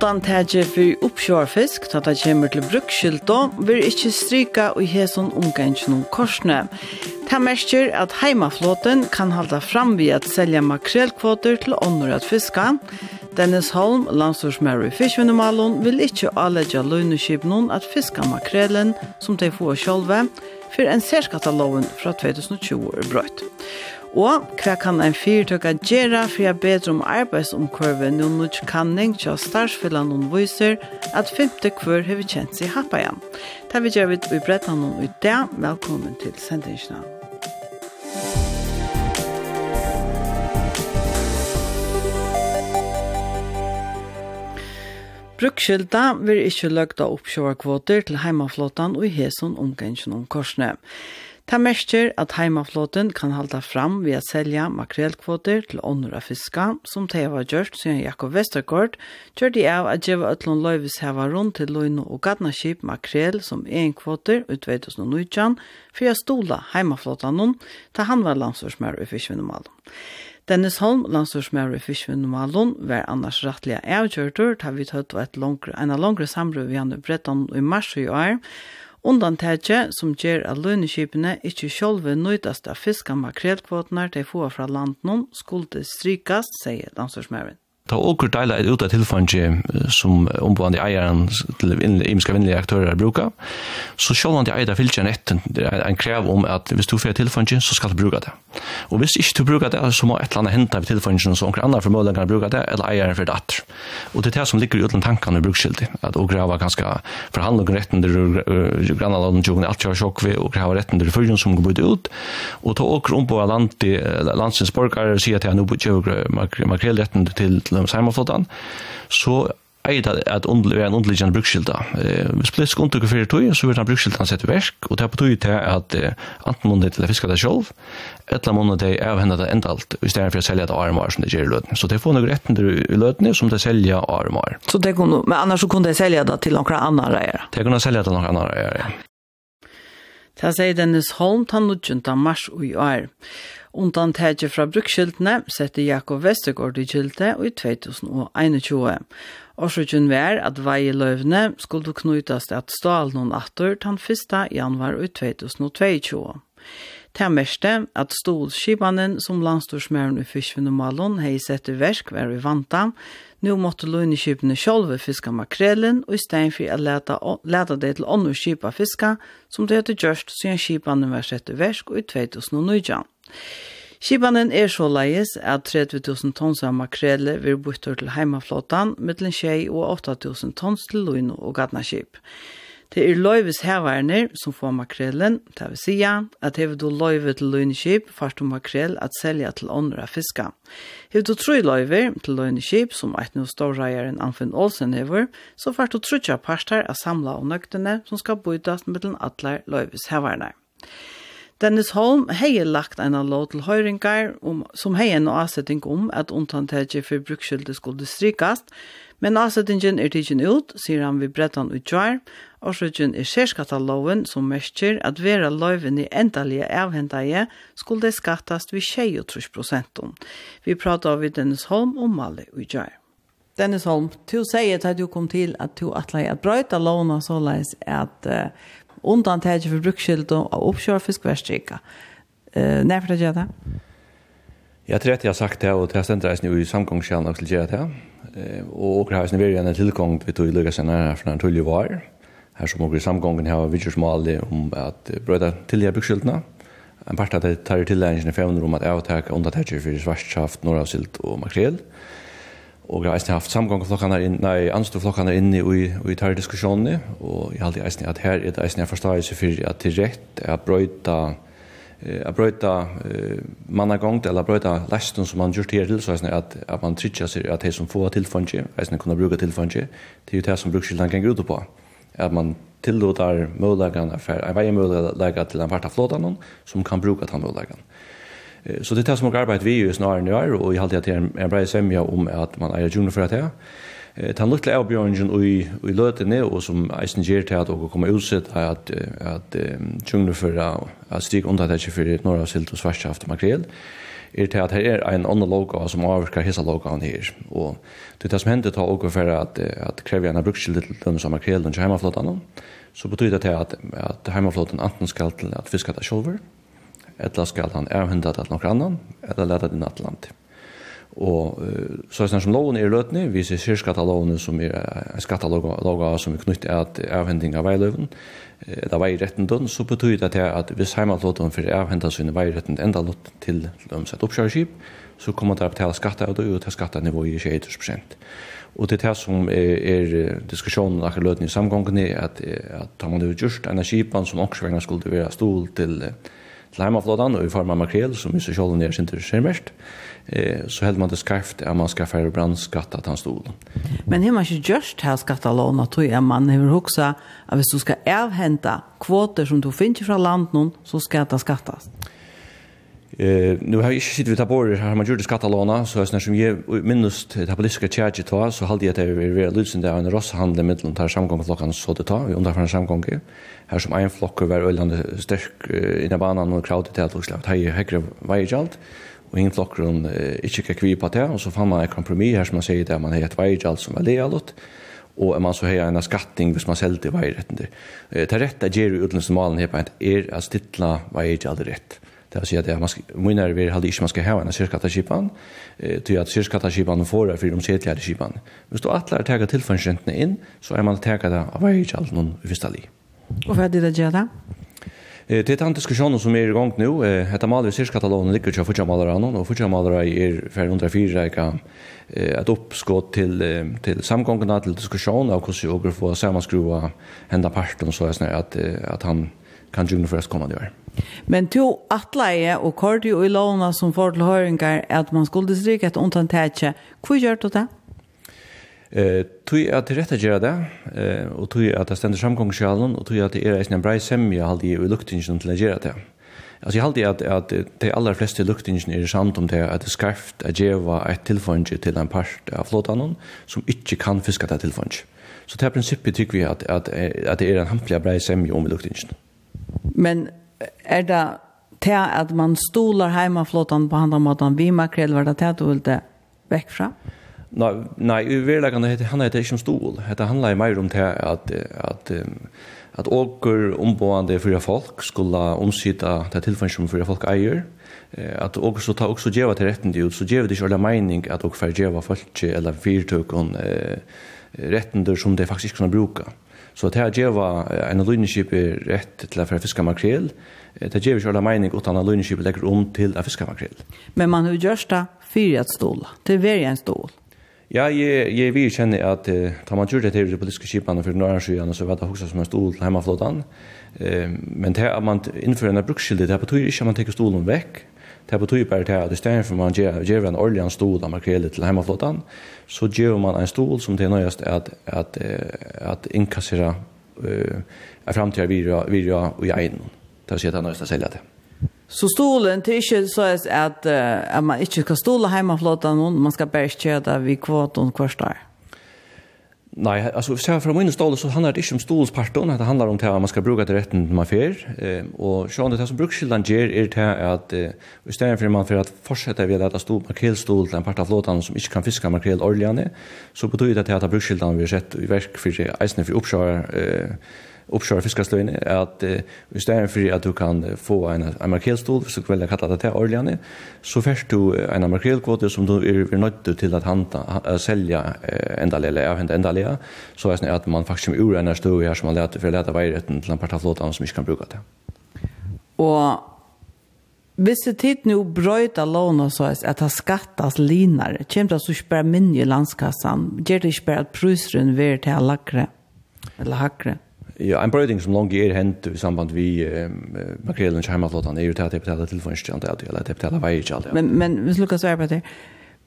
Undantaget for oppsjårfisk, da det kommer til brukskylda, vil ikke stryka og hesen omgangen noen korsene. Det merker at heimaflåten kan halda fram ved at selja makrelkvoter til ånder at fiska. Dennis Holm, landstorsmær i fiskvinnemalen, vil ikke anledge løgneskip noen at fiska makrelen som de får sjølve, for en særskattaloven fra 2020 er brøtt. Og hva kan en fyrtøkka gjøre for å bedre om arbeidsomkurven når nu kanning tja starsfyllan noen viser at femte kvør hever kjent seg happa igjen. Da vil gjøre vi i brettan noen ut dag. Velkommen til sendingsna. Brukskylda vil ikkje løgda oppsjåarkvoter til heimaflåtan og i heson omgengjen om korsene. Ta mestjer at heimaflåten kan halda fram ved å selja makrelkvoter til åndra fiska, som det var gjort siden Jakob Vestergaard, gjør de av at djeva øtlån løyvis heva rundt til løyno og gadnaskip makrel som egen kvoter ut 2019, for å stola heimaflåten ta han var landsårsmær i fiskvinnomalen. Dennis Holm, landstorsmær i Fiskvinnumalen, var annars rettelig avgjørtur, ta vi tøtt var et langre, en langre samrøv vi han i Bretton i mars i år, Undantætje som gjør at lønneskipene ikke sjolve nøytast av fisk av makrelkvotene de får fra landen, skulle strykast, sier landstorsmøren ta åker deila et ut av tilfanget som omboende eieren til imiske vinnelige aktører bruker, så sjål han til eier fylkjen nett en krev om at hvis du får tilfanget, så skal du bruke det. Og hvis ikke du bruker det, så må et eller annet hente av tilfanget, så noen andre formødene kan bruke det, eller eieren for det. Og det er det som ligger i utlandet tankene i brukskyldig, at å grava ganske forhandling retten til grannaladen tjogene, alt kjører sjokk vi, og grava retten til fyrjen som går ut, og ta åker om på landsins borgere sier til at nå kjører makrelretten til dømes heimaflottan, så eier det at underlig er en underliggende brukskilda. Eh, hvis politisk undertrykker fyrir tog, så vil den sett sette versk, og det er på tog til at eh, enten til å fiske det sjolv, eller måneder til å avhende det enda alt, i stedet for å selge det armar som det gjør i løten. Så det får noen retten i løten som det selger armar. Så det kunne, men annars så kunne det selge det til noen andre reier? Det kunne selge det til noen andre reier, ja. Det sier Dennis Holm, han 19. mars og i år. Undantaget fra brukskiltene sette Jakob Vestergaard i kilte i 2021. Årsøkjen var at veieløvene skulle knytas til at stål noen atter den 1. januar i 2022. Det meste at stolskipanen som landstorsmæren i fiskvinnemalen hei sett i versk var i vanta, nu måtte løgneskipene sjolve fiska makrelen, og i stein for at lete leta det til ånderskipa fiska, som det hadde gjørst siden skipanen var sett i versk i 2019. Skipanen er så leies at 30.000 tons av makrele vil bytte til heimaflåten, mittlen tjei og 8.000 tons til loin og gatnaskip. Det er løyves hevarner som får makrelen, det vil si at hever du løyve til løgneskip, fart du makrel at selja til åndre fiska. Hever du tru løyve til løgneskip, som eit no storreieren Anfinn Olsen hever, så fart du trutja parter av samla og nøktene som skal bytast mittlen atler løyves hevarner. Dennis Holm hei lagt en lov til høyringar om, som hei en avsetting om at undantetje for brukskyldet skulle strykast, men avsettingen er tidsin ut, sier han vi brettan utjar, årsøkjen er særskattaloven som mestjer at vera loven i endalige avhendaje skulle det skattast ved 23 prosentum. Vi pratar av Dennis Holm om Mali utjar. Dennis Holm, du sier at du kom til at du atleie at brøyta lovna såleis at uh, undantag för bruksskild och oppkjør fiskvärstrika. Eh, när för det gjør det? Jag tror at jag har sagt det och det ständer reisende i samgångskällan också gör det. Eh, och åker har sin en tillgång till att lyckas nærmere for från tullige var. Her som åker i samgången har vidtjörsmål om att til tillgärda bruksskildna. En part av det tar till lärningen i 500 om att avtäka undantag för svartskaft, norravsilt och makrel. Og jeg har haft samgang flokkene her inne, nei, anstå flokkene inn inne i, i tar diskusjonene, og jeg har alltid at her er det eisne jeg forstår seg for at det er rett er brøyta a brøyta mannagongt eller brøyta lasten som man gjør til så er at, at man trykker seg at de som får tilfange, eisne kunne bruke tilfange, det er jo det som brukskyldan kan ut på. At man tillåter mulighetene for en vei mulighet til en part av flåten som kan bruke den mulighetene. Så det er det som har arbeidt vi ju snarere nu er, og jeg halte at det er en brei semja om at man eier junior for at det. Den lukte avbjørnjen i, i løtene, og som eisen gjør til at dere kommer utsett, er at, at junior for at stig undertekje for norra silt og svarskaft makrel, er til at her er en annen logo som avvirker hessa logoen her. Og det er det som hendte ta åker for at, at krever en brukskilde til dem som makrelen til heimaflåtene, så betyr det til at, at heimaflåten enten skal til at fiske det sjolver, eller skal han avhunda det til noen annen, eller lete det inn land. Og uh, så er det som loven er løtene, vi ser syrskattelovene som er en skatteloga som er knyttet av avhending av veiløven, det var i retten dønn, så betyr det at hvis heimatlåten for avhenda sine veiretten enda låt til lømsett oppkjøreskip, så kommer det å betale skatter av det, og til skattenivået i 21 Og det er det som er, er diskusjonen akkurat løten i samgången, at, at man har gjort energipan som også skulle være stol til uh, til heimaflådan, og i form av makrel, som i seg sjål og nere sinter mest, eh, så held man det skarft at man skal færre brandskatt at han stod. Men har man ikke gjørst her skattalån at man har hoksa at hvis du skal avhenta kvoter som du finner fra land noen, så skal det skattast? Eh nu har jag inte sett vi tar bort här man gjorde skatalona så är som jag minst det politiska charge då så hade jag det vi vi lösen där en ross handel med de tar samgång klockan så det tar vi under för en samgång här som en flock över ölande stark i den banan och crowd till att släppa hej högre vajalt och en flock runt inte kan kvipa det och så fann man en kompromiss här som man säger där man har ett vajalt som är lealot og er man så heier en skatting hvis man selger det veiretten der. Det er rett at Jerry Udlundsmalen her på en er att stilla veier ikke aldri rett. Det vill säga att man menar vi har inte man ska ha en cirkataskipan till att cirkataskipan får det för de sedliga skipan. Om du attlar taga tillfällsräntorna in så är man att taga det av varje chans någon visstali. Och vad är det där då? Eh det är en diskussion som är igång nu. Eh heter Malvis cirkatalonen ligger ju för malare och för malare är för fyra kan eh ett uppskott till till samgångarna till diskussion av hur vi ska få sammanskruva hända parten så att att han kan ju för oss kommande år. Men to atleje och cardio i låna som får til høringar att man skulle stryka ett undantäcke. Hur gjør du det? Eh, tui at det rette gjør det, eh, og tui at det stender samgångsjalen, og tui at det er en brei semje halde i luktingen til å gjøre det. Alltså jag håller att att de aller flesta luktingen er sant om det att det skarft att ge et ett til till en part av flottan som inte kan fiska det tillfånge. Så det er prinsippet tycker vi att att att det är en hampelig bra sämja om luktingen. Men er det til at man stolar heimaflåtan på andra måten vi makrell, var det til at du vil det vekk fra? Nei, nei i verleggende heter han heter ikke om stol. Det handler mer om til at, at, at åker omboende fyrir folk skulle omsida det tilfannet som fyrir folk eier. At åker så tar også djeva til retten ut, så djeva det ikke alle mening at åker fyrir djeva folk eller fyrtøkken eh, retten som de faktisk ikke kan bruka. Mm Så det här geva en lynskip är rätt till att fiska makrel. Det geva själva mening utan att lynskip lägger om till att fiska makrel. Men man hur görs det för att stål? Det är väl en stål. Ja, jeg, jeg vil kjenne at eh, tar man gjør det til de politiske skipene for Norge Sjøene, så vet jeg også som en stol til hjemmeflåten. Eh, men det at man innfører en brukskilde, det betyr ikke at man tar stolen vekk. Det betyr bare til at i stedet for man gjør, gjør en ordentlig stol av makrele til hjemmeflåten, så gjør man en stol som det er nøyest at, at, at innkassere uh, er fremtiden videre virja og i egen. Det er å si at det er nøyest å selge det. Så stolen, det er ikke så at, at man ikke skal stole hjemmeflåten, man skal bare kjøte vid kvoten hver dag. Nei, altså hvis jeg fra min stål, så handler det ikke om stolsparten, det handler om det at man skal bruke til retten man fer, eh, og sånn det som brukskildan gjør er det at eh, i stedet for man for at fortsetter vi at det stod makrelstol til en part av flåtan som ikke kan fiske makrel orljane, så betyr det at brukskildan vi sett i verk for eisene for oppsjøret, eh, uppkör fiskarslöjne at uh, i stedet for at du kan få en en markedstol, hvis du velger å kalle det til årligene, så først du en makrelkvote som du er, er nødt til at är nöjd till att hanta sälja ändaliga enda lille, så er det at man faktisk faktiskt ur en støy her som man leter, for å lete veiretten til en part av flåtene som ikke kan bruke det. Og Hvis det tid nu brøyta lån så er at det skattas linar, kommer det så ikke bare minne i landskassan, gjør det ikke bare at prusrun vil til lagre, eller hakre? Ja, en brøyding som langt er hent i samband vi eh, makrelen til heimatlåten er jo til at jeg betaler tilføynskjent alt, eller at jeg betaler vei ikke alltid. Men, men hvis du kan svare på det,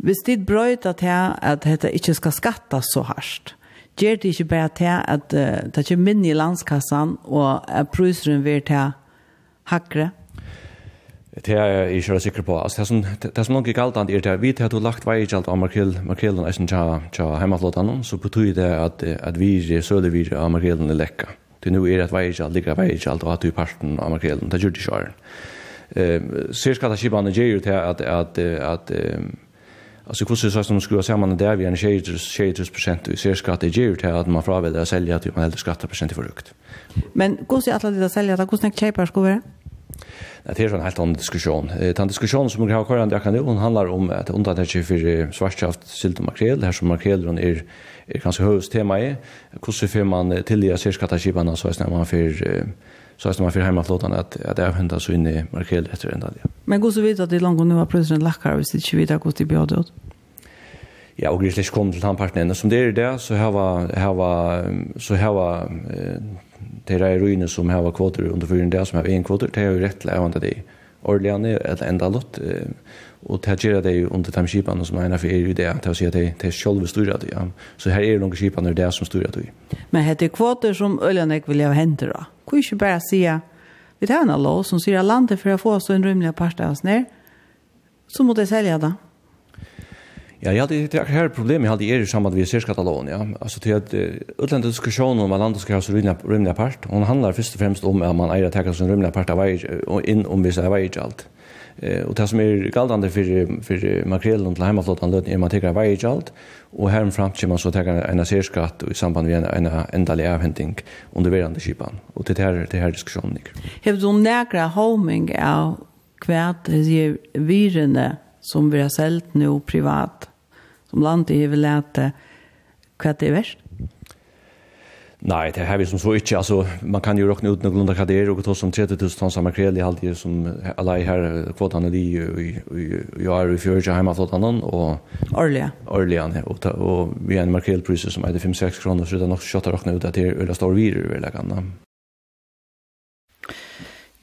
hvis dit brøyta til at dette ikke skal skattas så hardt, gjør det ikke bare til at det er ikke minne i landskassan og at prøyseren vil til hakre? Det er jeg ikke sikker på. Altså, det, som, det som nok ikke alt er til, vi til at du lagt vei ikke alt av makrelen eisen til heimatlåten, så betyr det at, at vi er sølevir av makrelen er lekka. Det nu är att varje allt ligger varje allt och att du parten av makrelen det gjorde det sjön. Ehm ser ska det skipa ger ju till att att att alltså hur så som skulle samman där vi en shaders shaders procent i ser skatt det ger ju till att man fraväl att sälja typ man helt skatta procent i frukt. Men går sig alla det sälja då hur snäck cheaper skulle vara. Det är en helt annan diskussion. Den diskussion som vi har kvar än kan det hon handlar om att undantag för svartskaft, silt och makrel, här som makrelen är er kanskje høyest tema i, hvordan får man tilgjøre sirskattaskipene, så er man för så att man för hemmaflåtan att att det händer så inne i markel efter ända det. Men går så vid att det långt nu var president Lackar visst inte vidare går till bjödet. Ja, och grislish kom till han partnern som det är det så här var här var så här var det är ruiner som här var kvoter under för den där som har en kvoter det är ju rätt lävande det. Orlian är ett enda lott og det gjør det jo under de skipene som er for er i det, til å si at det er selv styrer det, ja. Så her er noen skipene det som styrer det. Men hette kvoter som Øljanek vil ha hente da. Kan ikke bare si at vi tar en lov som sier landet for å få oss en rymlig part av oss ned, så må det selge det. Ja, ja, det er her problemet hadde er i samband med særskattalån, ja. Altså til at utlandet diskusjonen om at landet skal ha så rymlig part, hun handler først og fremst om at man eier å ta en rymlig part av veier, og inn om vi säger varje veier alt. Eh och det som är galdande för för makrelen till hemmaflottan löd är man tar varje galt och här fram till man så tar en särskatt i samband med en en endalig avhämtning under verande skipan. Och det här det här diskussionen. Har du några homing av kvärt det virene som vi har sålt nu privat som landet har lärt kvärt det värst? Nei, det har vi som så ikke, altså, man kan jo råkne ut några grunda kader og ta som 30 000 tons makrel i halvtid som alle her kvotene de i år i i fjärde hemma flott annan och Årlige. Orlia og, og vi har en makrelpris som er 5-6 kroner, så det er nok skott å råkne ut at det er öla stor virer, vil jeg kan.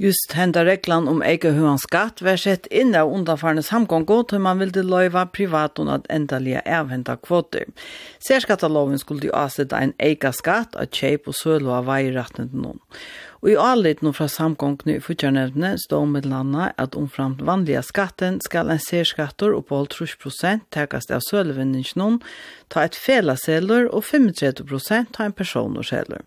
Just henda reglan om eget hur skatt var sett inn av undanfarnes hamgångo til man ville løyva privaton at endalige avhenta kvoter. Særskattaloven skulle jo avsette en eget skatt av kjeip og sølo av veirettende noen. Og i avliten fra samgångene i futjarnevne står med landa at omframt vanliga skatten skal en særskattor på 30 prosent tekast av sølvinningsnån, ta et felaseller og 35 prosent ta en personerseller.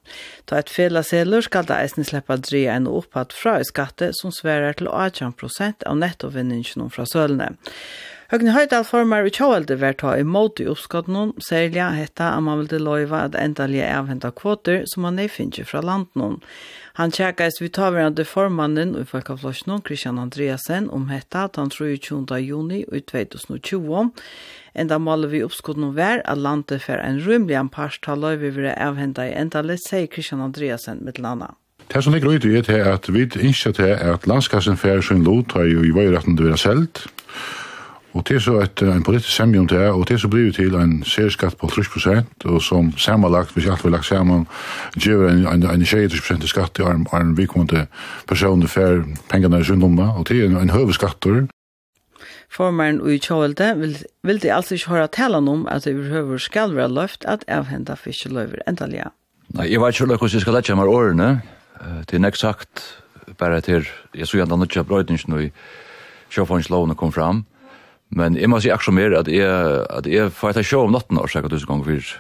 Ta et felaseller skal da eisen sleppa dreie en opphatt fra i skatte som sverar til 18 prosent av nettovinningsnån fra sølene. Høgne Høydal formar i kjøvelde vært ta imot i oppskottene, særlig hetta at man ville løyva at endelig avhenta kvoter som man nedfinner fra landen. Han tjekkes vi tavverande formannen i Folkaflosjonen, Christian Andreasen, om hetta at han 22. juni i 2020. Enda måler vi oppskottene vær at landet for en rymlig anpars ta vi vil avhenta i endelig, sier Christian Andreasen med landa. Det som ligger ut i er at vi innskjer til at landskassen fær sin lot har jo i veiretten til å være Og det er så et, en politisk semje om det er, og det er så blir til en særskatt på 30 prosent, og som sammanlagt, hvis alt vi lagt sammen, gjør en, en, en 60 prosent i skatt til en, en vikmående person for pengene i sunndomma, og det er en, en høveskatter. Formaren i kjølte vil, vil de altså ikke høre tale om at det behøver skal være løft at avhenda fiskeløver endelig. Nei, jeg vet ikke hvordan jeg skal lette meg årene. Det er nek sagt, bare til, jeg så gjerne nødt til brøydingen i sjåføringslovene kom fram, Men jeg må si akkurat mer at jeg, at jeg får et show om natten og sikkert tusen ganger fyrt.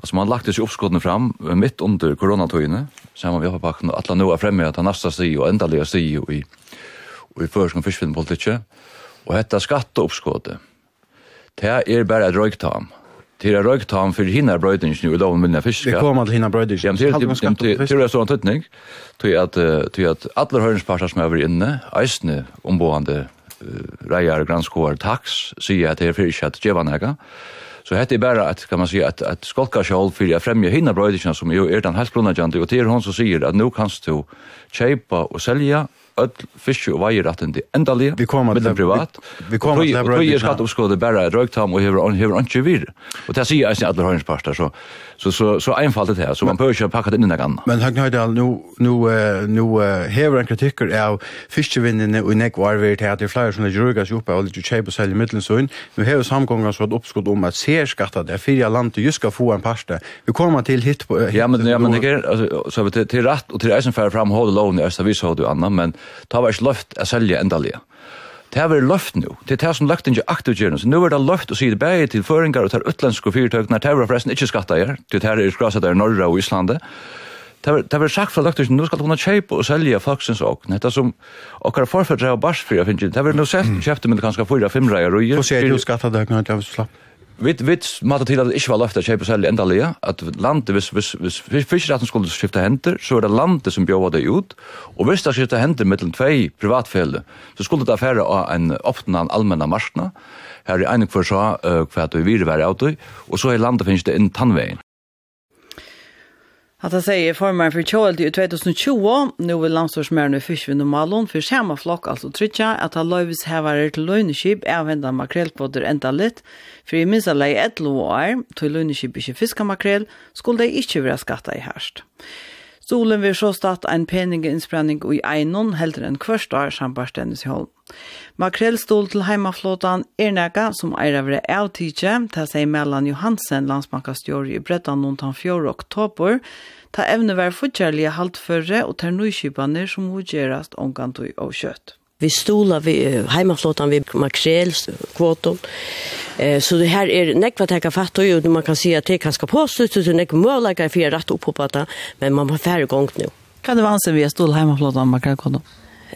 Altså man lagt disse oppskottene fram midt under koronatøyene, sammen med hjelpepakken, og alle nå er fremme at han nasta sti og endelige sti og i, og i førskan fiskvinnpolitikket. Og dette skatteoppskottet, det er bare et røyktam. Det er røyktam for hinna brøydingen i loven minna fiske. Det kommer til hinna brøydingen. Ja, men det er sånn tøtning, til at, til at alle høyrensparter som er over inne, eisne omboende reier granskår tax, sier at det er fyrir ikke at djeva nega. Så hette er bare at, kan man si, at, at skolka sjål fyrir jeg fremje hinna brøydikina som jo er den helt grunnadjandi, og det er hon som sier at nu kanst du kjeipa og selja öll fiske og veier at det endalige, vi kommer til privat. Vi, vi kommer til det. er skatt oppskåde bare røyktam og hever, hever ikke vir. Og det sier jeg alle høyensparster, så, så, så, så einfaldet det her, så man behøver ikke pakka det inn i ganna. Men Høgne Høydal, nu, nu, nu hever en kritikker av fiskevinnene og nek var vi til at det er flere som er jurga seg oppe og litt kjeip og selger middelsøyn. Nu hever samgångar så et oppskåd om at serskatta det, fyrir land til just skal få en pasta, Vi kommer til hit på... Ja, men, ja, men, ja, men, ja, men, ja, men, ja, men, ja, men, ja, men, ja, men, ja, men, ja, men, ja, men, ta var ikke løft å selge endalige. Det har vært løft nå. Det er det som løft ikke aktivt gjerne. Så nå er det løft å si det bare til føringer og til utlandske fyrtøkene. Det har forresten ikke skattet her. Det her er skrasset der i Norge og Islande. Det har vært sagt fra løkt, nå skal du kunne kjøpe og selge folksens åk. Det er som okkar forferdre av barsfri har finnet. Det har vært nå sett kjøpte med kanskje fyra, fem reier. og Hvor ser du skattet det, når du har slapp? Vi vet matar til at det ikke var løft å kjøpe selv enda lia, at landet, hvis, hvis, hvis fiskeretten skulle skifte henter, så er det landet som bjør det ut, og hvis det skifte henter mellom tvei privatfelle, så skulle det affære av en åpne av allmenne marskene, her er en for så uh, hva det er virre være av og så i landet finnes det en tannveien. Att han säger formar för Kjöld i 2020, nu vill landstorsmärna i fyrsvinn och malon för samma flock, alltså trycka att han löjvis hävare till löjneskip använda makrellkvotter ända litt, för i minsta alla ett år, till löjneskip inte fiska makrell, skulle det inte vara skatta i härst. Stolen vill så statt en peninginnspränning i einon, heldre en kvörst år sambarstendes i Holm. Makrellstol til heimaflåtan er nega som er av det avtidje, ta seg Mellan Johansen, landsbankastjord i Brettan noen tann 4. oktober, ta evne vær fortjærlige haltførre og ter nøykypaner som hodgjerast omgant og kjøtt. Vi stola vi heimaflåtan vi makrel kvoton. Eh så det här är näkva täcka fatt och ju man kan se att det kanske på så så nek möjliga för rätt upp på data men man har färre gång nu. Kan det vara sen vi stol heimaflåtan makrel kvoton?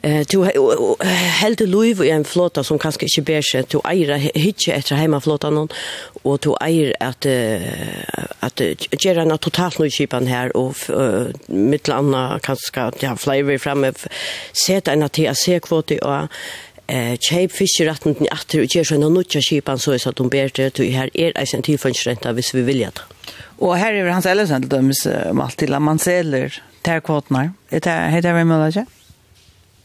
Du held du liv i en flåta som kanskje ikke ber seg. Du eier hitje etter heimaflåta noen, og du eier at at gjør en totalt noe kipan her, og mitt landa kanskje, ja, flere fremme, set en til å se kvåte, og eh cheap fiskerätten i åter och ger såna nutcha skipan så så att de ber det till här är en tillfönstränta hvis vi vill det. Och här är hans eller sen döms till man säljer tärkvotnar. Det här heter väl möjligt?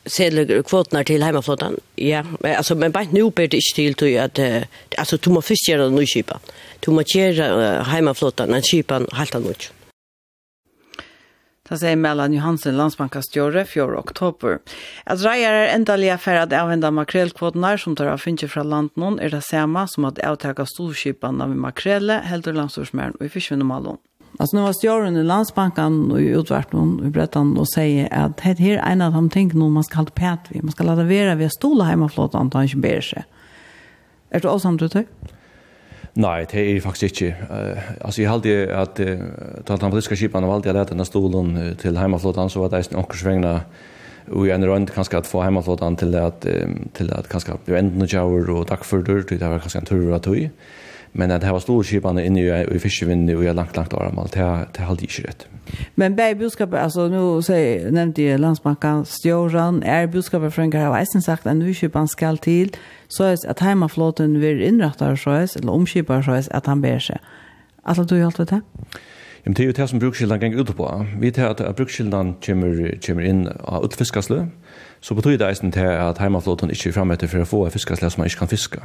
sedler kvotnar till hemmaflottan. Ja, men alltså men bara nu ber det ikke till till att uh, alltså du måste fiska den noe skipa. Du måste gjøre uh, hemmaflottan en skipan helt noe. Det säger Mellan Johansen, landsbankastjore, 4 oktober. Att reier er endelig affär at avhenda makrellkvotene som tar av finnes fra land noen er det samme som at avtaka storskipene av makrelle, heldur landstorsmæren og i fyrstvinnemalen. Alltså nu var stjärnen i landsbanken och i utvärtningen i Bretton och säger att det här är en av de ting man ska hålla pät vid. Man ska ladda vera vid stola hemma flott och antagligen inte ber sig. Är det också du tycker? Nej, det är faktiskt inte. Uh, alltså jag hade att uh, att han politiska skipan har alltid lärt den här stolen till hemmaflottan så var det en onkersvängna och en rund kanske att få hemmaflottan till att um, till att kanske bli ändna och tack för det var kanske en tur att tog men at det var store skipene inne i, i fiskevinden och jag langt, langt avramalt, det, det hade ikke rett. Men bär budskapet, alltså nu säger, nevnte jeg landsbankan Stjoran, er budskapet från Gara Weisen sagt at nu skiparna ska till så er att heimaflåten vil innrette så är eller omskipare så är han ber seg. Alltså du har alt vet det? Jamen, det er jo det som brukskilden ganger ut på. Vi tar at brukskildan kommer, kommer inn av utfiskasle, Så betyr det eisen til at heimaflåten ikke er fremme etter for å få en fiskeslag som man ikke kan fiske.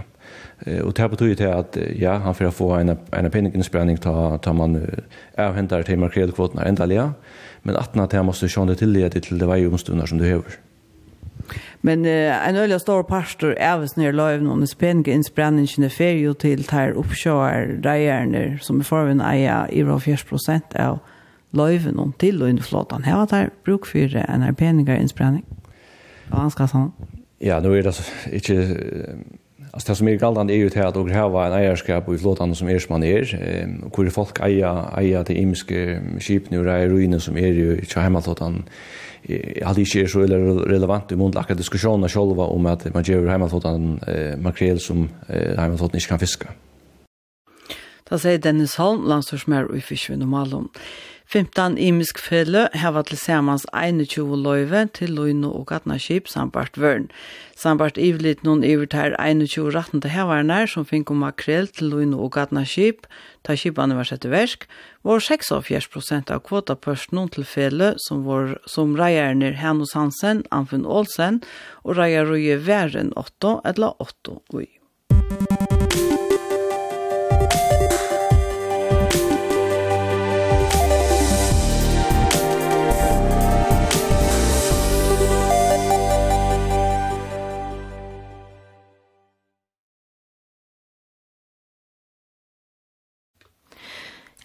Og det betyr til at ja, han får få en, en penninginnsprenning ta, ta man avhentar til markerekvoten er enda lia, men at han til han måste sjående tilgjede til det vei omstunder som du hever. Men uh, en øyla stor pastor avs nere løyven med spennige innsprenningen fer jo til ter oppsjåer reierne som er forven eier i 40 prosent av løyven om til og innflåten. Her var det bruk for en erpeninger innsprenning. Landskassan? Ja, nu är det inte... Alltså det som är galdande är ju till att har en eierskap i flåtan som är som man är. Ehm, hvor folk eier, eier til imiske skipene og eier ruiner som er jo ikke heimalflåtan. Jeg hadde ikke så relevant i munnen akkurat diskusjoner selv om at man gjør heimalflåtan eh, makrel som eh, heimalflåtan ikke kan fiske. Da sier Dennis Holm, landstorsmær og i fiskvinn og malom. 15 imisk felle hava til samans 21 løyve til løyne og gatnaskip sambart vørn. Sambart ivlit noen ivertær 21 ratten til hevarnær som fink om makrell til løyne og gatnaskip, ta skipene var sett i versk, var 6,4 av kvotapørsten til felle som, var, som reierne Hanus Hansen, Anfinn Olsen og reier Røye Væren 8 eller 8 ui.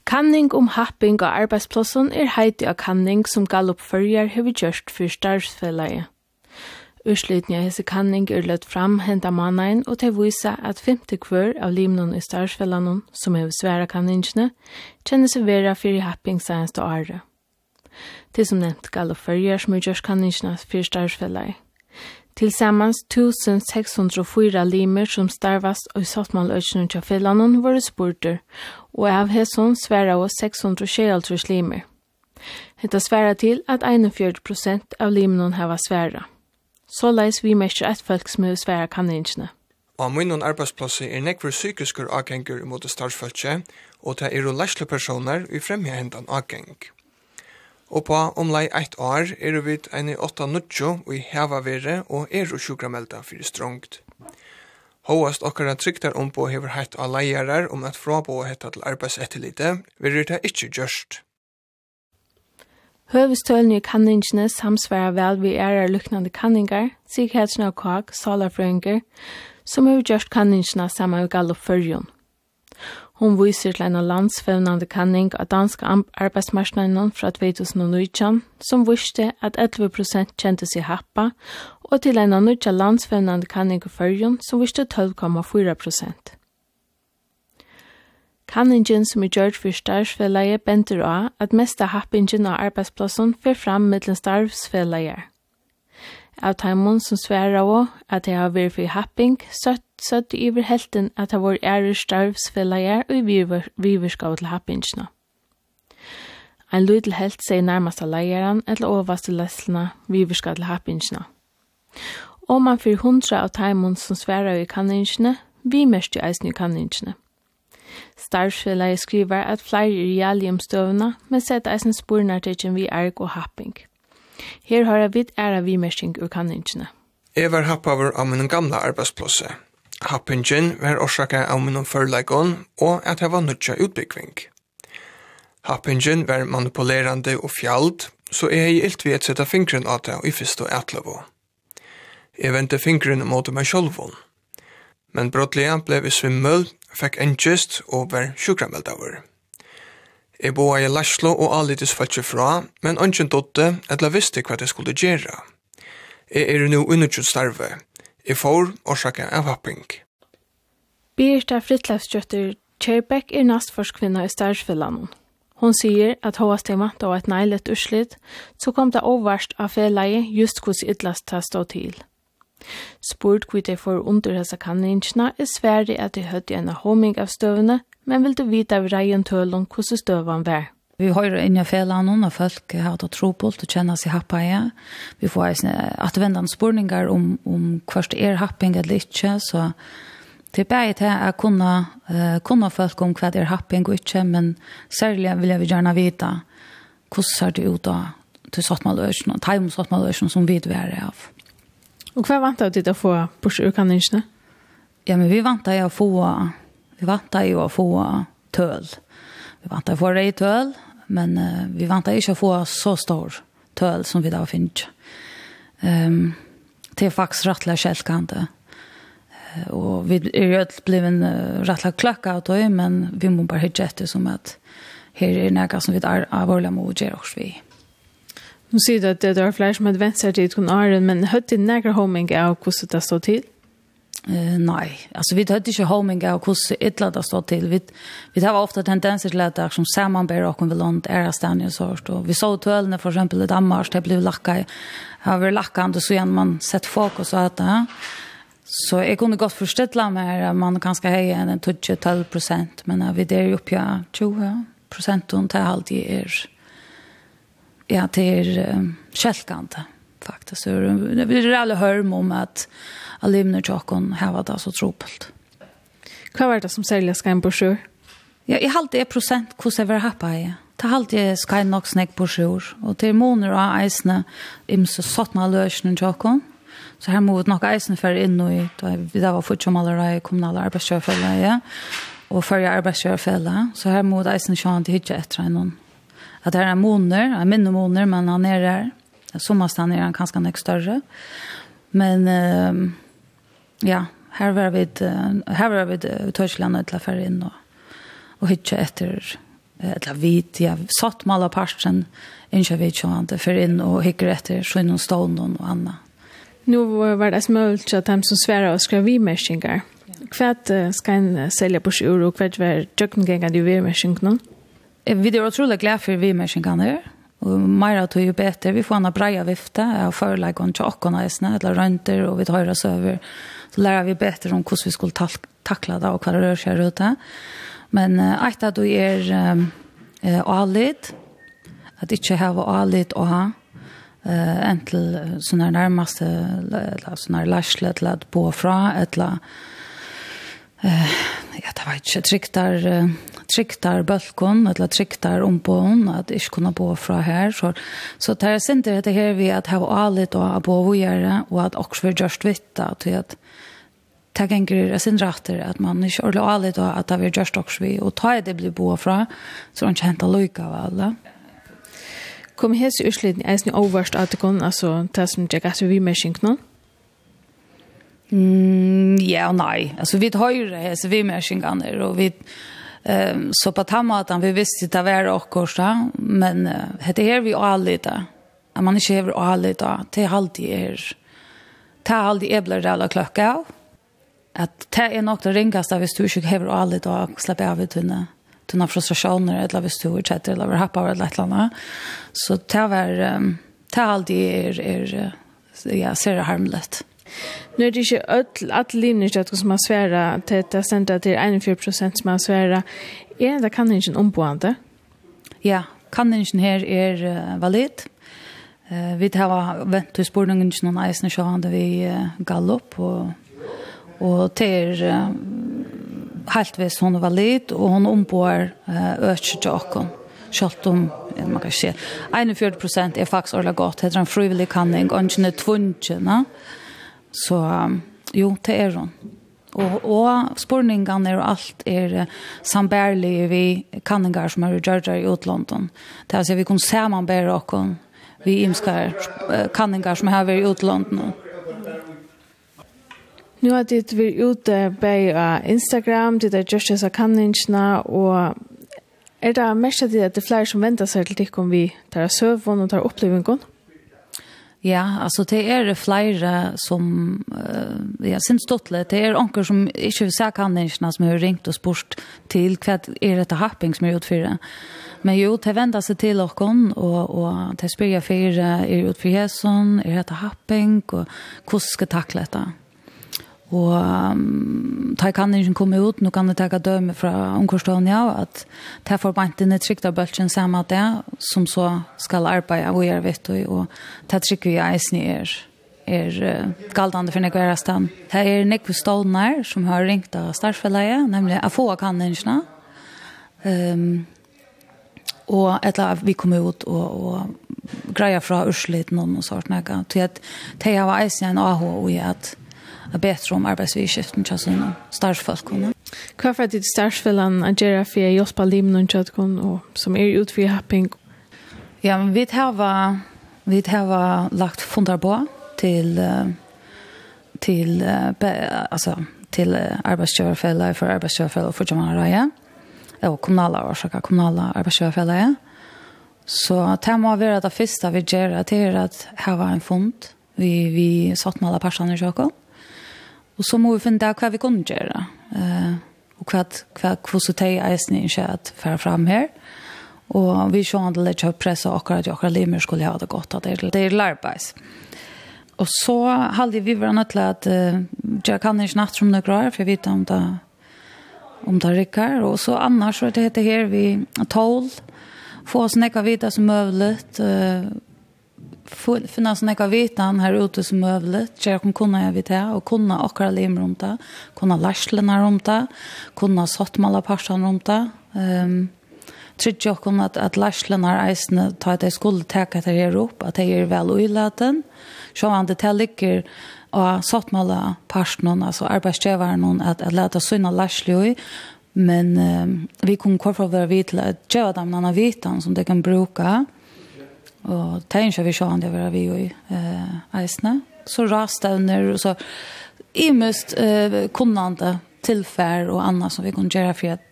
Kanning om happing og arbeidsplassen er heiti av kanning som Gallup førjar hever gjørst for starvsfellet. Urslutning av hese kanning er løtt fram henta mannain, og til vise at femte kvør av limnon i starvsfellanon, som hever sværa kanningene, kjenner seg vera fyrir happing senst og året. Det som nevnt Gallup førjar som er gjørst kanningene for starvsfellet. Tilsammans 1604 limer som starvast og sattmaløkene til Finlanden var spurter, og av hesson sværa og 626 limer. Hetta sværa til at 41 prosent av limene hava sværa. Så leis vi mestrer et folk som er sværa kanningene. Og munnen arbeidsplasser er nekver psykiske avgjengur mot starvsfølse, og det er jo leisle personer i fremhjengende avgjeng. Og på omlai eitt år er vi eini i åtta nutjo i hevavere og er og sjukramelda fyrir strongt. Håast okkara tryktar om på hever heitt av leierar om at frabo hetta til arbeidsetterlite, vil det ikkje gjørst. Høvestølen i kanningene samsvarer vel vi er av luknande kanningar, sier og Kak, salarfrøyngar, som har gjørst kanningene saman med Gallup-førjon. Hon viser til en landsfevnande kanning av danska arbeidsmarsnaden fra 2019, som viste at 11% kjente seg happa, og til en annan landsfevnande kanning av fyrjon, som viste 12,4%. Kanningen som er gjørt for starvsfellegi bender av at mesta happingen av arbeidsplassen fer fram mittlen starvsfellegi. Av taimun som sverar av at det har vært for happing, 17 søttu iver helten at det var ære starvsfellager og viverskav til happingsna. Ein lydel helt seg nærmast av leieren eller overste leslene viverskav til happingsna. Og man fyrir hundra av taimund som sverar i kanningsne, vi mest jo eisen i kanningsne. Starvsfellager skriver at flere er jævlig om støvna, men sett eisen spurnar til vi erg og happing. Her har jeg vidt æra vimersing ur kanningsne. Jeg var happaver av min gamla arbeidsplasse. Happingen var orsaka av minnum förleikon og at det var nødja utbyggving. Happingen var manipulerande og fjald, så jeg er ilt vi et sette fingren av det i fyrst og etlevo. Jeg vente fingren mot meg sjolvun. Men brottlega blei vi svimmel, fekk engest og var sjukrammeldaver. Jeg boa i Laslo og allitis falskje fra, men ongen dotte etla visste hva det skulle gjera. Jeg er nu unnutjut starve, Jeg får årsaka av happing. Birta Fritlevsdjøtter Kjærbeck er nastforskvinna i Starsfellanen. Hon sier at hos de vant av et neilet urslit, så kom det overst av feleie just hos ytlast ta stå til. Spurt hva de får under hese kaninskene er svære at de høyde en homing av støvene, men vil du vite av reien tølen hvordan støvene var. Vi har inn i fel annan av folk har hatt tro på att känna seg happa ja. Vi får ju att vända spårningar om om kvart er happing eller inte så det är bare det att kunna uh, kunna folk om kvart er happing och inte men særlig vill jag gärna veta hur ser det ut då til satt man lösen och man som vi er av. Och vad väntar du att få på sjukannisne? Ja men vi väntar jag få vi väntar ju att få tøl. Vi väntar få rejtöl men uh, vi vantar inte att få så stor töl som vi då finns. Um, det är faktiskt rättliga källkande. Uh, och vi är ju blivit en uh, rättliga klöcka av det, men vi må bara hitta efter som att här är några som vi är allvarliga mot och oss vi. Nu ser du att det är fler som har vänt sig till kun Aron, men hört det några homing av hur det står till? Uh, nej, alltså vi hade inte homing av hvordan ytla det stod till. Vi, vi har ofta tendenser til att det som sammanbär och vill långt ära stedet och sånt. Och vi så tølene för exempel i Danmark, det blev lacka. Här lakka lackande så igen man sett fokus och att det. Så jeg kunde gott förställa mig att man kanske höjer en 12 prosent, Men vi der ju uppe 20 prosent og det är alltid er, ja, det är um, kälkande faktiskt. Det blir alla hörm om att alumner tjockon har det så tropelt. Hva var det som säljer ska en brosjur? Ja, i halvt är procent hur ska det happa i. Det halvt är ska en nog snäck brosjur. Och till månader och eisne imse sattna lösningen tjockon. Så här vi nok eisen for inn og ut. Vi da var fortsatt med alle kommunale arbetsköpare. Ja. Og før jeg arbetsköpare. Så her må vi eisen kjøre til hytja etter noen. At det er en måneder, en minne måneder, men han är där. Sommarstaden er han ganska nok større. Men uh, ja, her var vi uh, her var vi i Tyskland och till affär inn og, og hytte etter eller vit jag satt med alle parten inte vet jag inte för inn og hytte etter så og stående og annet. Nå var det smølt att de som svärar og skrev vi-märskingar. Kvärt ska en selge på sjur og hva och kvärt var djökngängan i vi-märskingarna. Vi är otroligt glada för vi-märskingarna. Og mer av tog jo bedre. Vi får en breia vifte av foreleggene til åkken av esene, eller rønter, og vi tar oss over. Så lærer vi bedre om hvordan vi skulle tak takle det, og hva det rør seg rundt det. Men uh, et av du er um, uh, alit, at ikke hava alit å ha, eh uh, entel sånne närmaste eller sånne lærsle, till at bo fra eller uh, ja, det var vet inte uh, tryktar bölkon, eller tryktar om på hon, att inte kunna bo fra här. Så, så det här synd det här vi att ha alit och att bo och göra och att också vara just vitta till att ta gänger är sin rätter att man inte orla allt och att det är just också vi och ta det blir bo fra så de känner att av alla. Kom hes i Øsliden ni overst at det kan, altså det som jeg gatt vi med kjøkken? Mm, ja og nei. Altså vi tar jo det så vi med skinkene, og vi tar Ehm så på tamatan vi visste det var och korsa men det här vi alltid där. Att man inte har alltid där till halvtid är. Ta aldrig eblar alla klocka av. Att det är något det ringaste hvis du inte har aldrig där släppa av tunna tunna frustrationer eller hvis du inte heter eller happar eller ett annat. Så ta var ta alltid är är ja ser harmlöst. Nu er det ikke öll, all linjer som har svära till att sender til 41 prosent som har svära. Er det kan inte omboende? Ja, kan ikke her er uh, valid. Uh, vi har vent til spørningen ikke noen eisen så hade vi uh, gallop og til er uh, helt vis hun er valid og hun omboer uh, øke til åkken. Kjalt om man kan se 41 faktisk ordentlig godt. Det er en frivillig kanning og och inte tvungen Så jo, det er hun. Og, og spørningene og alt er sambærlig vi kanninger som er i Georgia i utlandet. Det er altså vi kunne bedre og vi imskar kanninger som har vært i utlandet. Nu har det vært ute på Instagram, det er just as a kanningna, og er det mest at det er flere som venter seg til tikkum vi tar søvn og tar opplevingen? Ja. Ja, alltså det är er flera som uh, ja, syns dottlet. Det är er onker som inte vill säga kandidaterna som har ringt och spurt till vad är detta happing som är utfyra. Men jo, det vänder sig till och och, och det spyr jag för er utfyra sån, är detta happing och hur ska tackla detta? Og um, ta kan ikke komme ut, nå kan det ta døme fra omkostående ja, at ta får bant inn i trygtabølsen sammen med det, som så skal arbeide og gjøre vitt, og ta trykker jeg eisen i er, er uh, galdende for nekvære stand. Det er nekve stående som har ringt av startfellet, nemlig å få kan ikke. Um, og etter at vi kom ut og, og greier fra ursliten og sånt. til at de har eisen en AH og at er bedre om arbeidsvidskiften til sånne starfolkene. Hva er det starfellene å gjøre for å hjelpe livet noen kjøttene, og som er ut for happing? Ja, men vi har, vi har lagt funder på til, til, altså, til arbeidsgjørerfellet for arbeidsgjørerfellet for Jamanaraja, og kommunale årsaker, kommunale arbeidsgjørerfellet. Så det må være det første vi gjør, det er at her var en fond vi, vi satt med alle personer i kjøkken, Og så må vi finne fundera hva vi kunne gjøre. Uh, og hva, hva, hva så teg eisen i seg at fære frem her. Og vi ser andre litt press og akkurat at akkurat limer skulle ha det godt, at det er lærbeis. Og så hadde vi vært nødt til at uh, jeg kan ikke natt som det grar, for jeg vet om det om det rykker. Og så annars så det heter her vi tål, få oss nekka vita som møvlet, uh, finna sånn ekka vitan her ute som møvlet, kjer kom kunna jeg vita, og kunna akkara lim rundt det, kunna lærslene rundt det, kunna sottmala parsan rundt det. Um, Trygg okkur at, at lærslene eisne ta at jeg skulle teka etter her opp, at jeg er vel uilaten. Så han det til ligger og sottmala parsan, altså arbeidsgjøveren, at, at leta syna lærsle men um, vi kom kvar for å være vidt til at dem denne vitan som de kan bruka, og Og det er ikke vi sjående det var vi jo i eh, eisene. Så rastevner og så imest eh, kunnande tilfær og annet som vi kunne gjøre for at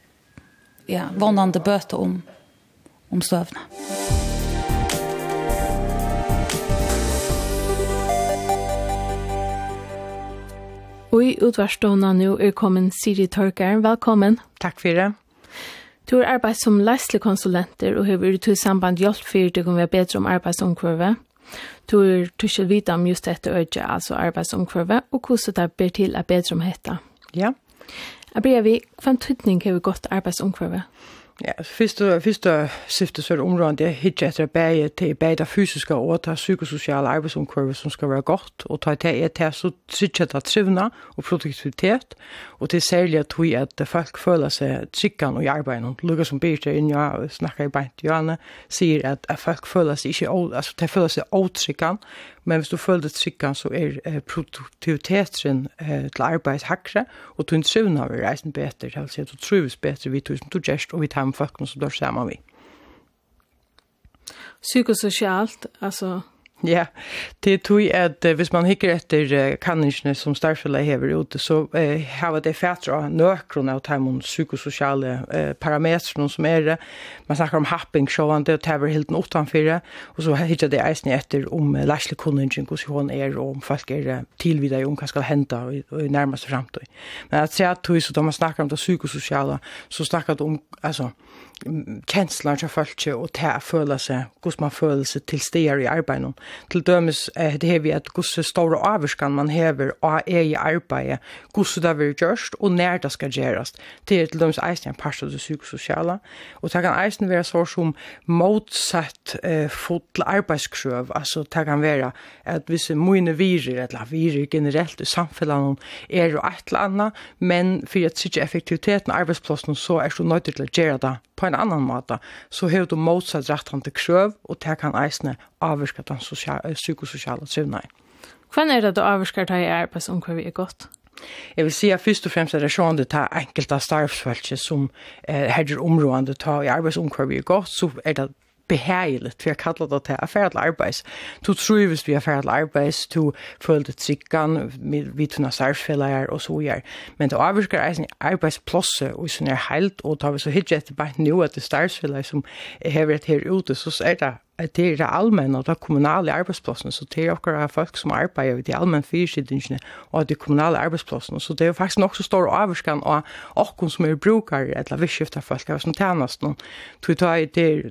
ja, vannande bøte om, om støvne. Og i utverstående nå er kommet Siri Tørker. Velkommen. Takk for det. Du har arbeidt som leislekonsulenter og har vært i samband hjelp for det kan være bedre om arbeidsomkurve. Du har tusket vite om just dette øyne, altså arbeidsomkurve, og hvordan det blir til å bedre om dette. Ja. Jeg blir vi, hva en tydning har vi gått arbeidsomkurve? Ja. Ja, fyrst og syfte så er det området, det er hitje etter bæge til bæge fysiske og ta psykosociale arbeidsomkurve som skal være godt, og ta til et her så trygge det trivna og produktivitet, og til særlig at vi at folk føler seg tryggan og i arbeidet. Lukka som Birte inn, ja, snakker i beint. Johanne, sier at, at folk føler seg ikke, altså de føler seg otryggan men hvis du føler tryggene så er eh, produktiviteten eh, til arbeid hakre, og du trivna vil reisen bedre, altså du trives bedre, vi tog som du gjerst, og vi tar de folkene som blir sammen vi. Psykosocialt, altså Ja, det tror jeg at uh, hvis man hikker etter uh, kanningsene som starfella hever ute, så uh, har det fætre av nøkrona og tar psykosociale uh, parametrene som er det. Man snakker om happingsjående och tar helt utanför utenfor det. Og så hikker det eisen etter om uh, lærslig kunningen, hvordan hun er, og om folk er uh, tilvidere om hva skal hente i, i nærmeste fremtid. Men at se at så da man snakker om det psykosociale, så snakker det om, altså, kjenslar til folk og til å føle seg, hvordan man føler seg til steder i arbeidet. Til dømes eh, det har vi at hvordan store avvarskan man hever av i arbeidet, hvordan det vil gjøres og når det skal gjøres. Det er til dømes eisen en part av det psykosociale, og det kan eisen være så som motsatt eh, fotl arbeidskrøv, altså det kan være at hvis mine virer, eller virer generelt i samfunnet, er jo et eller annet, men for at sikkert effektiviteten av arbeidsplassen så er så nøyde til å gjøre det på på en annan måte, så har du motsatt rett han til krøv, og det kan eisne avvirke den psykosociale trivnei. Hvordan er det du avvirker deg i arbeids er godt? Jeg vil si at først og fremst er det sånn det tar enkelte starvsfølelse som eh, herder områdene ta i arbeidsomkvarvi er godt, så er det behagligt för jag kallar det till affär till arbets. Du trivs vi till arbets, du följde tryggan, vi tunna särfällar och så gör. Men det avvirkar eisen arbetsplåse och sån är helt och tar vi så hittar efter bara nu att det särfällar som är ett här ute så är det det er det allmenne og det kommunale arbeidsplassene, så det er akkurat folk som arbeider ved de allmenne fyrsidningene og de kommunale arbeidsplassene, så det er jo faktisk nok så stor avvarskan av åkken som er brukere eller vidskiftet folk av som tjenest noen. Så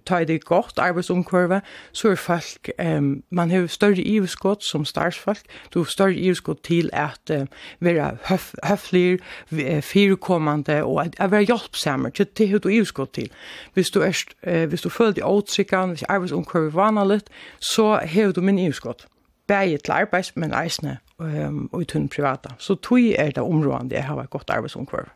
tar det godt arbeidsomkurve, så er folk, um, man har større iveskott som starsfolk, du har større iveskott til at uh, være høf, høflig, fyrkommende og at være hjelpsamer, det har du iveskott til. Hvis du, er, uh, hvis du føler deg åtsikken, hvis arbeidsomkurve kör vi vana vanligt, så har du min EU-skott. Bæget til arbeids, men eisne um, og i tunn privata. Så tog er det områdene jeg har et godt arbeidsomkvarv.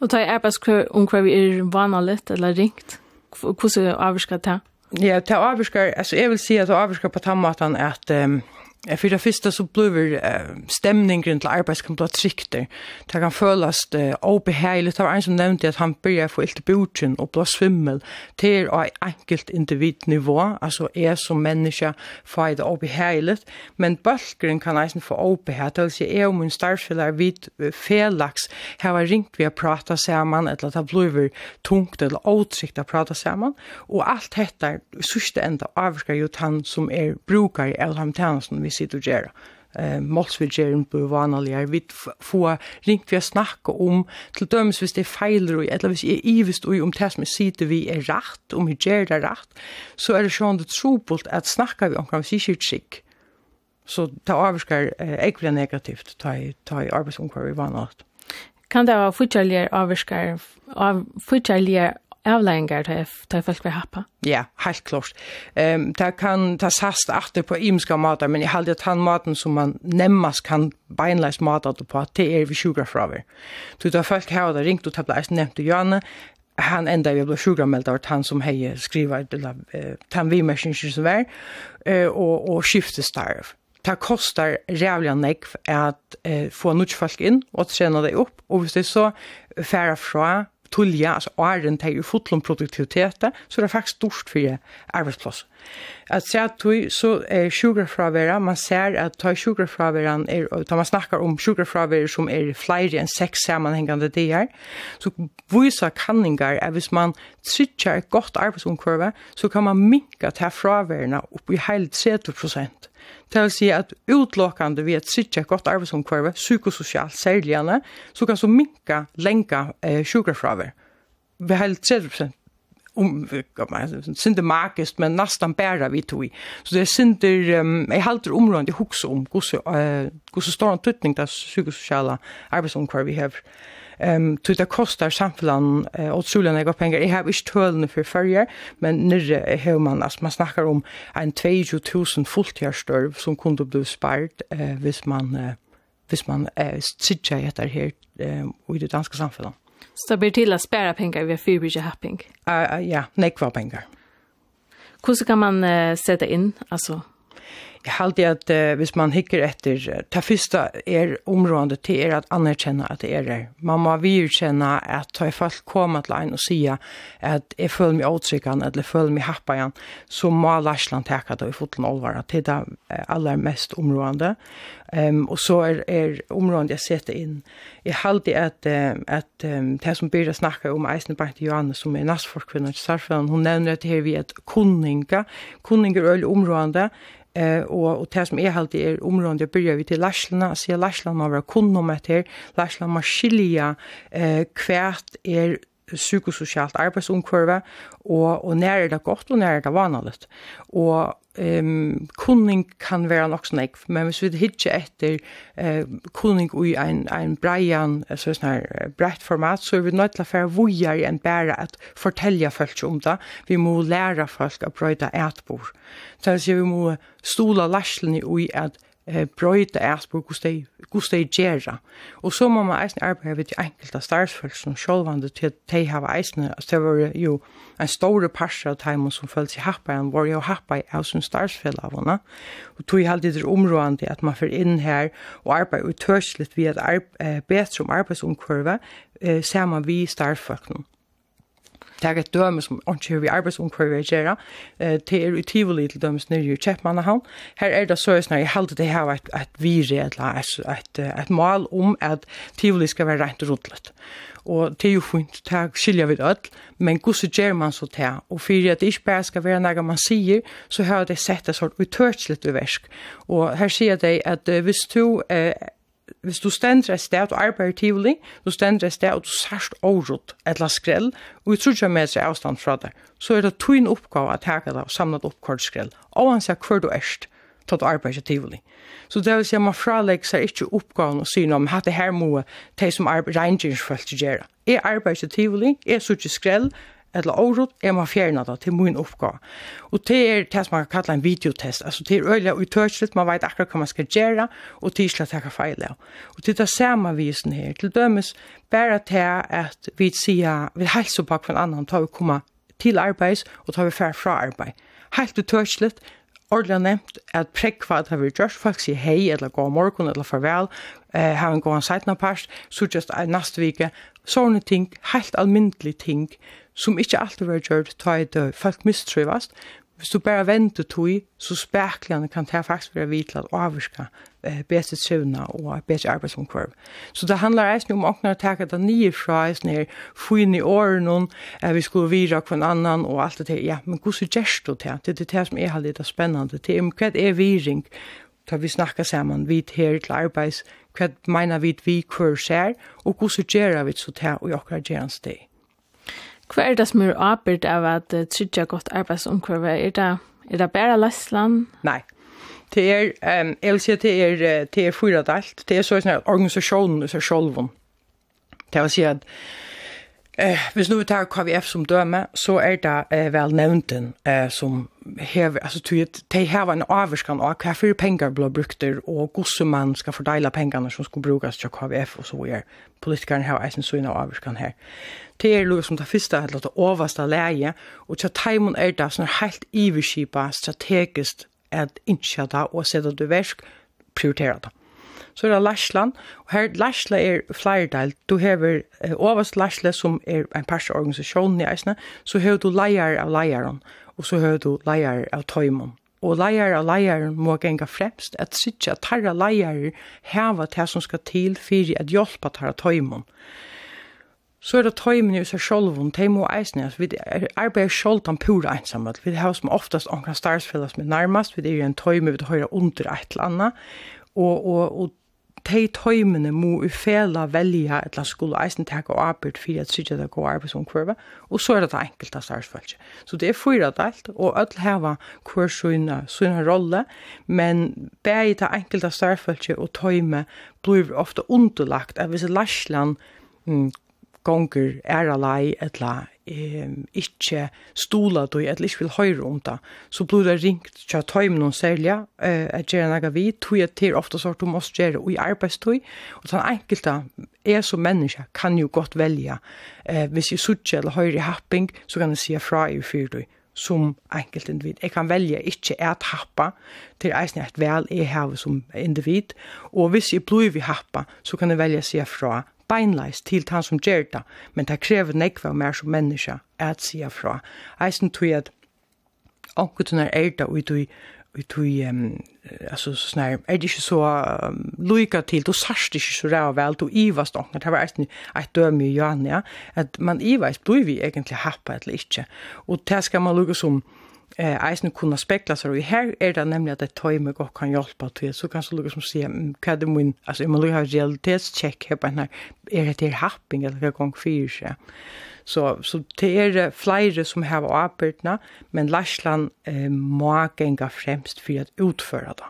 Og tog arbeidsomkvarv er vanligt eller ringt? Hvordan avvirker det? Ja, det avvirker, altså jeg vil si at det avvirker på den måten at um, Jeg för det första så blir uh, stämningen till arbeidskamp da Det kan føles uh, obehagligt Det var en som nevnte at han började få ilt i och og blå svimmel till ett enkelt individnivå, Alltså är som människa får det obehagligt. men bølgeren kan nästan få obehagligt. Det vill säga jeg og min starffeller vid felaks har ringt vi har prata samman eller att det blir tungt eller åtrygt att prata samman. Och allt dette sista enda avskar ju han som er brukar i Elhamtjanasen vi sitter og gjør. Eh, Målsvidgjeren bør vanlig er vidt få ringt vi å snakke om, til dømes hvis det er feiler eller hvis jeg er ivist og om det som jeg sitter vi er rett, om vi gjør det rett, så er det sånn det trobult at snakker vi om hva vi sier skikk. Så det avskar eh, ikke negativt, ta i, ta i arbeidsomkvar vi vanlig. Kan det være fortjellige avskar, av, fortjellige avlæringar til til folk vil happa. Ja, helt klart. Ehm um, ta kan ta sast aftur på imska matar, men i haldi at han maten som man nemmas kan beinleis matar på te er vi sugar flower. Du ta folk hava det ringt og tabla eisen nemt og Janne han enda vi blev sjukameld av han som hei skriva til uh, han vi märkning som var uh, og, og skiftestarv det kostar rævlig nekv at uh, få nødt folk inn og trena deg opp, og hvis det så færa fra tullja, altså åren til i fotlom produktivitet, så det faktisk stort for arbeidsplass. At se at tog, så er sjugrafravera, man ser at ta sjugrafraveran, er, da man snakkar om sjugrafravera som er flere enn seks sammanhengande dier, så viser kanningar at hvis man trykker et godt arbeidsomkurve, så kan man minka ta fraverna opp i heil 30 prosent. Det vil si at utlåkande ved et sikkert godt arbeidsomkvarve, psykosocialt særligane, så kan så minka lenka eh, sjukrafraver. Vi har 30 om um, sinde makist men nästan bära vi tog. Så det är sinde um, jag halter områden i hooks om hur så hur så stor en tutning där psykosociala arbetsomkvar vi har Ehm um, det kostar samfällan eh, och solen jag pengar. Jag har inte tölne för förr, men när hur man alltså man snackar om en 22000 fulltjärstörv som kunde bli spart eh, vis man eh, vis man eh, sitter heter här eh, i det danska samfällan. Så det blir till att spara pengar via fyrbridge happing? Uh, uh, ja, nekva pengar. Hur kan man uh, sätta in? Alltså Jeg halte att uh, hvis man hickar efter det första är området til er att anerkjenne att det är det. Man må vi känna att ta i fall til en och säga att jeg føler mig åtryckan eller följer mig igjen, så må Larsland teke då i foten allvar till det allra mest området. Ehm um, och så är är området jeg sätter in. Jeg halte at, att at att um, det som börjar snacka om Eisenbach Johanne, som är til Sarfjøen, hon nämner at det här vi ett kunninga kunningar er området Eh och och det som är halt är området börjar vi till Larslarna så Larslan Larslarna var kunn om det här Larslarna Marsilia eh kvärt är psykosocialt arbeidsomkurve, og, og nær er det godt, og nær er det vanligt. Og um, kunning kan være nok sånn men hvis vi hittar etter uh, kunning i en, en breian, så sånn her breit format, så er vi nødt til å være vujar enn bare at fortelja folk om det. Vi må læra folk å brøyda etbor. Så vi må stola larslene i at eh brøyta æspur gustei gustei gera. Og så må man eisen við enkelta starfsfólk sum sjálvandi til tey hava eisen as det var jo ein stóra partur av tíma sum følt happa og var jo happa í av sum starfsfellavana. Og tøy haldi det umrøandi at man fer inn her og arbeiði við tørslit við at arbeid betrum arbeiðsumkurva eh sama við starfsfólknum tar et døme som inte hur vi arbetsomkvarver gör til er i tivoli til dømes nere i Kjeppmannahavn Her er det så när jeg halte det här et, att vi et, et, et mål om at tivoli skal være rent rotlet og det er jo fint, det skiljer vi det men hvordan gjør man så det? Og for at det ikke bare skal være noe man sier, så har det sett det sånn utørselig versk. Og her sier det at hvis du eh, hvis du stender et sted og arbeider tivoli, du stender et sted og du sørst overrott eller skrell, og vi tror ikke med seg avstand fra det, så er det tøyen oppgave å ta det og samle det opp kort skrell, og han sier hver du erst, til at arbeider tivoli. Så det vil si at man fralegger seg ikke oppgaven og sier noe om at det her må de som arbeider regngjøringsfølt gjøre. Jeg arbeider tivoli, jeg sørger skrell, eller året, er man fjernet det til min oppgave. Og det er det som man kan kalla en videotest. Altså det er øyelig utørsligt, man vet akkurat hva man skal gjøre, og det er ikke at jeg kan feile. Og det er det samme visen her. Til dømes bare til at vi sier, vi helser bak for en annan tar vi komme til arbeids, og tar vi færre fra arbeid. Helt utørsligt, ordentlig nevnt at prekva at vi gjørs, folk sier hei, eller gå morgen, eller farvel, eh, ha en gåan seitna parst, så just er neste vike, sånne ting, helt almindelige ting, som ikke alltid var gjort, ta i døy, folk mistrøyvast, hvis du bare venter tog, så spekler kan det faktisk være vidt til at avvirke eh, bedre søvnene og bedre arbeidsomkvarv. Så det handler eisen om åkne å ta det nye fra eisen her, få inn i årene, eh, vi skulle vira hver annan og alt det der. Ja, men hvordan gjørs du det? Det er det som er litt spennende. Det er hva er viring, da vi snakker sammen, vi her til arbeids, hva mener vi vi kvar ser, og hvordan gjør vi så det og åkne gjerne det? Hva er det som er avbyrd av at uh, trygge godt arbeidsomkvarve? Er det, er det bare Lestland? Nei. Det er, um, jeg vil si at det er, det er fyrt alt. Det er sånn at organisasjonen er selv. Det vil si at Eh, hvis nu vi tar KVF som døme, så er det eh, vel nevnten eh, som hever, altså tyet, de hever en avvarskan av hva fyrir pengar blir brukt og hvordan man skal fordeila pengarna som skal brukas til KVF, og så er politikerne hever eisen syna av avvarskan her. Det er lukket som det første, eller det overste leie, og til teimen er det sånn helt iverskipa strategisk at innkjata og sette det versk prioritere det. Så er det Lashland, og her Lashla er flerdel. Du hever eh, overst Lashla som er en parsorganisasjon i eisne, så hever du leier av leieren, og så hever du leier av tøymon. Og leier av leieren må genga fremst, at sitja at tarra leier heva til som skal til fyrir at hjelpa tarra tøymon så er det tøymon i seg selv om de må eisne. Vi arbeider selv pura ensamhet. Vi har som oftast omkring starsfellas med nærmast, Vi er i en tøymon, vi høyre under et eller annet og, og, og de tøymene må i fela velja eller skulle eisen teka arbeid for at sykja det går arbeid kurva, og så er det det enkelte startsfølge. Så det er fyra delt, og öll heva hver sina, sina rolle, men bæði det enkelte startsfølge og tøyme blir ofta underlagt, av hvis Lashland mm, gonger er alai etla ehm ikkje stola du etla ikkje vil høyre om det, så blir det ringt tja tøym noen særliga eh, at gjerra naga vi, tog jeg til ofta sort du måst gjerra i arbeidstøy, og den enkelte er som menneske kan jo godt velja, eh, hvis jeg suttje eller høyre happing, så kan jeg sige fra i fyrtøy som enkelt individ. Jeg kan velge ikke at happa til eisen et vel jeg har som individ, og hvis jeg blir vi happa, så kan jeg velge å si fra beinleis til han som gjør det, men det krever nekva av mer som menneska at sia fra. Eisen tog at ankutunar er det og tog vi tog, um, alltså så snär är det inte så um, loika till då sarst ikke så ræv vel, du ivast åkner, det var ett ett døm ju ja att man ivast blir vi egentligen happa eller inte och det ska man lugga som, eh eisen kunna spekla så vi här är det nämligen att det tajme och kan hjälpa till så kanskje lukar som se kan det mun alltså man har realitets check här på när är det det happing eller gång fyra så så så det är flyger som har arbetna men Lashland eh, må gänga främst för att utföra det.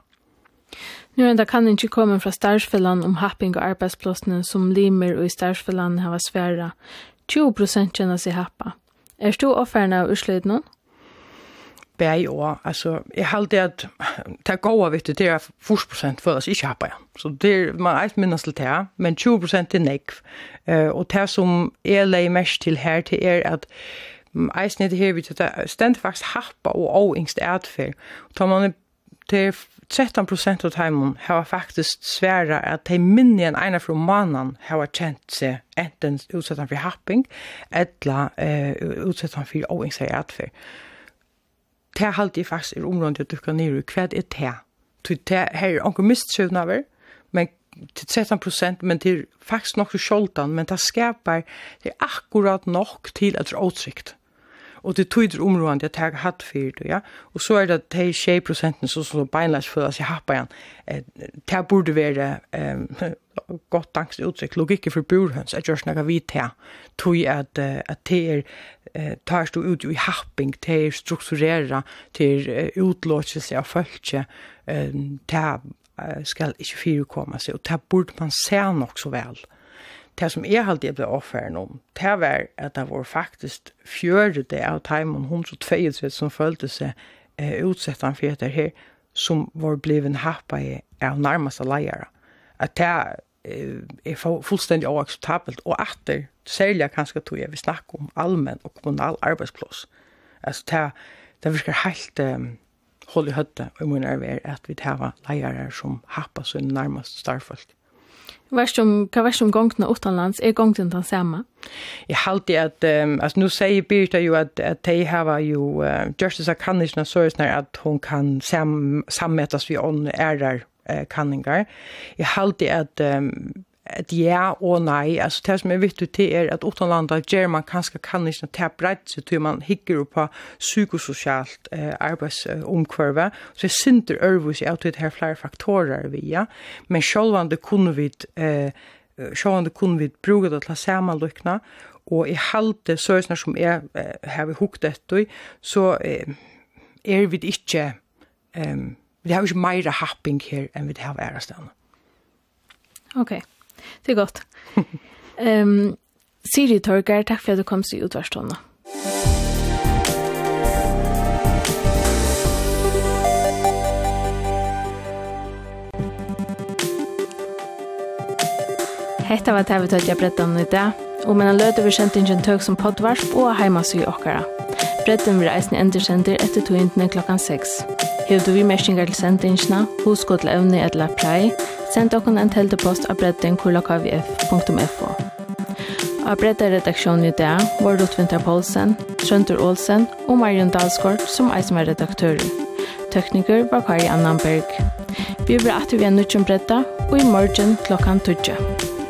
Nu enda kan ikkje komme fra Starsfellan om happing og arbeidsplassene som limer og i Starsfellan hava sværa. 20% kjenner seg happa. Er du offerne av ursleid? bæg og, altså, jeg halte at det gode vittig, det er 40% oss ikke happa ja. Så det er, man er minnes til det, men 20% er nekv. Uh, og det som jeg leier mest til her, det er at eisen er det her, det er stendt faktisk happa og avingst ætfer. Tar man til 13 prosent av timen har faktisk sværa at de minne enn ene fra mannen har kjent seg enten utsettet for happing, eller uh, utsettet for avingst ætfer det er alltid faktisk er området jeg dukker ned i, hva er det? Det er her er noen av men til 13 prosent, men det er faktisk nok til sjoldan, men det skaper det er akkurat nok til at det er åtsikt og det tyder områdande at jeg hatt for det, ja. Og så er det de 20 prosenten som så beinleis for oss i happa igjen. Det burde være eh, godt angst utsikt. logikk for burhøns, at gjørs nega vidt her. Tøy at, at det er eh, tar stå ut i happing, det er strukturera, det er utlåtelse av følelse, det skal ikke fyrekomme seg, og det burde man se nok så vel. Mm det som jeg alltid jeg ble offeren om, det var at det var faktisk fjörde det av timen 122 som følte seg eh, utsett han for det her, som var bliven happa i av nærmeste leiere. At det er fullstendig oakseptabelt, og det særlig kanskje tog jeg vil snakke om allmenn og kommunal arbeidsplass. Altså det, det virker helt um, hold i høtte, og jeg må nervere at vi tar leiere som happa så nærmest starfølt. Värst om kan värst om gångna utanlands är gångten den samma. Jag håller att um, alltså nu säger Birta ju att att de har ju uh, justice as a condition source när att hon kan sam sammätas vi on errar uh, kanningar. Jag håller att um, ett ja og nei, altså det som er viktig til er at utenlandet gjør man kanskje kan ikke ta brett seg til man hikker på psykosocialt eh, arbeidsomkvarve, Så jeg synder örvus i att det här flera faktorer ja, Men själva det kunne vi eh, selv om det kunne vi bruke det til å se man lykkene, og i halte sørsner som er, eh, har vi hukket etter, så eh, er vi ikke, eh, vi har ikke mer happing her enn vi har ærestan. Ok. Det er gott. um, Siri Torgar, takk for at du kom til utvarstående. Hetta var tævi vi brettan jeg brett i dag, og menn han løter vi kjent ingen tøk som podvarp og heimasy okkara. Bredden vil eisne endersender etter togjentene klokkan 6. Hev du vi mersingar til sendingsna, husk til evne etla prei, send okken en teltepost av bredden kullakavf.fo. Av bredda redaksjonen i dag var Rotvinter Poulsen, Trøndur Olsen og Marion Dalsgaard som er som er redaktører. Tekniker var Kari Annanberg. Vi vil at vi er nødgjom bredda og i morgen klokkan 12.